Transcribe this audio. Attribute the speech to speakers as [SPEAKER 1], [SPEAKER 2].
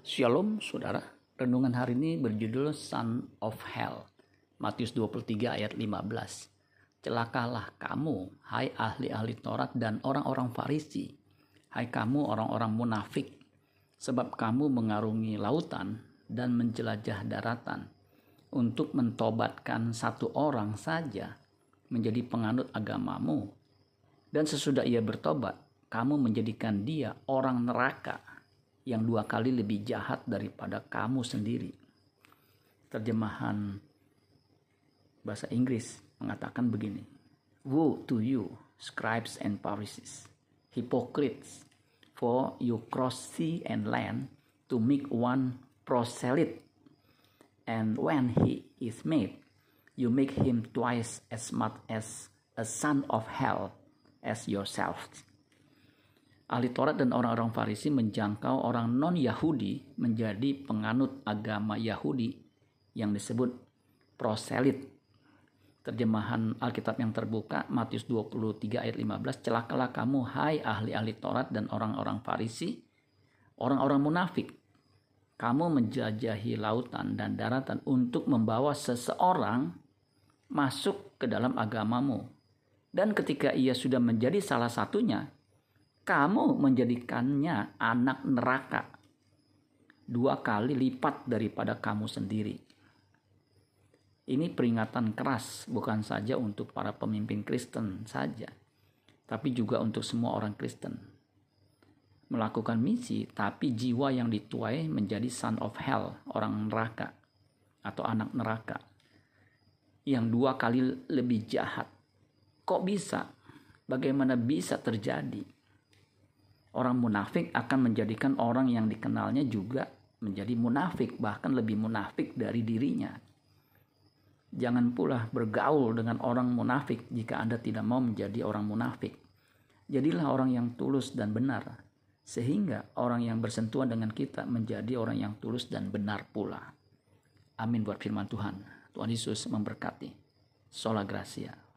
[SPEAKER 1] Shalom saudara, renungan hari ini berjudul Son of Hell. Matius 23 ayat 15. Celakalah kamu, hai ahli-ahli Taurat dan orang-orang Farisi. Hai kamu orang-orang munafik, sebab kamu mengarungi lautan dan menjelajah daratan untuk mentobatkan satu orang saja menjadi penganut agamamu. Dan sesudah ia bertobat, kamu menjadikan dia orang neraka yang dua kali lebih jahat daripada kamu sendiri. Terjemahan bahasa Inggris mengatakan begini. Woe to you, scribes and Pharisees, hypocrites, for you cross sea and land to make one proselyte, and when he is made, you make him twice as much as a son of hell as yourselves ahli Taurat dan orang-orang Farisi menjangkau orang non-Yahudi menjadi penganut agama Yahudi yang disebut proselit. Terjemahan Alkitab yang terbuka Matius 23 ayat 15 Celakalah kamu hai ahli-ahli Taurat dan orang-orang Farisi orang-orang munafik kamu menjajahi lautan dan daratan untuk membawa seseorang masuk ke dalam agamamu dan ketika ia sudah menjadi salah satunya kamu menjadikannya anak neraka dua kali lipat daripada kamu sendiri. Ini peringatan keras bukan saja untuk para pemimpin Kristen saja, tapi juga untuk semua orang Kristen. Melakukan misi, tapi jiwa yang dituai menjadi son of hell, orang neraka atau anak neraka, yang dua kali lebih jahat. Kok bisa? Bagaimana bisa terjadi? Orang munafik akan menjadikan orang yang dikenalnya juga menjadi munafik, bahkan lebih munafik dari dirinya. Jangan pula bergaul dengan orang munafik jika Anda tidak mau menjadi orang munafik. Jadilah orang yang tulus dan benar, sehingga orang yang bersentuhan dengan kita menjadi orang yang tulus dan benar pula. Amin buat firman Tuhan. Tuhan Yesus memberkati. Sola Gracia.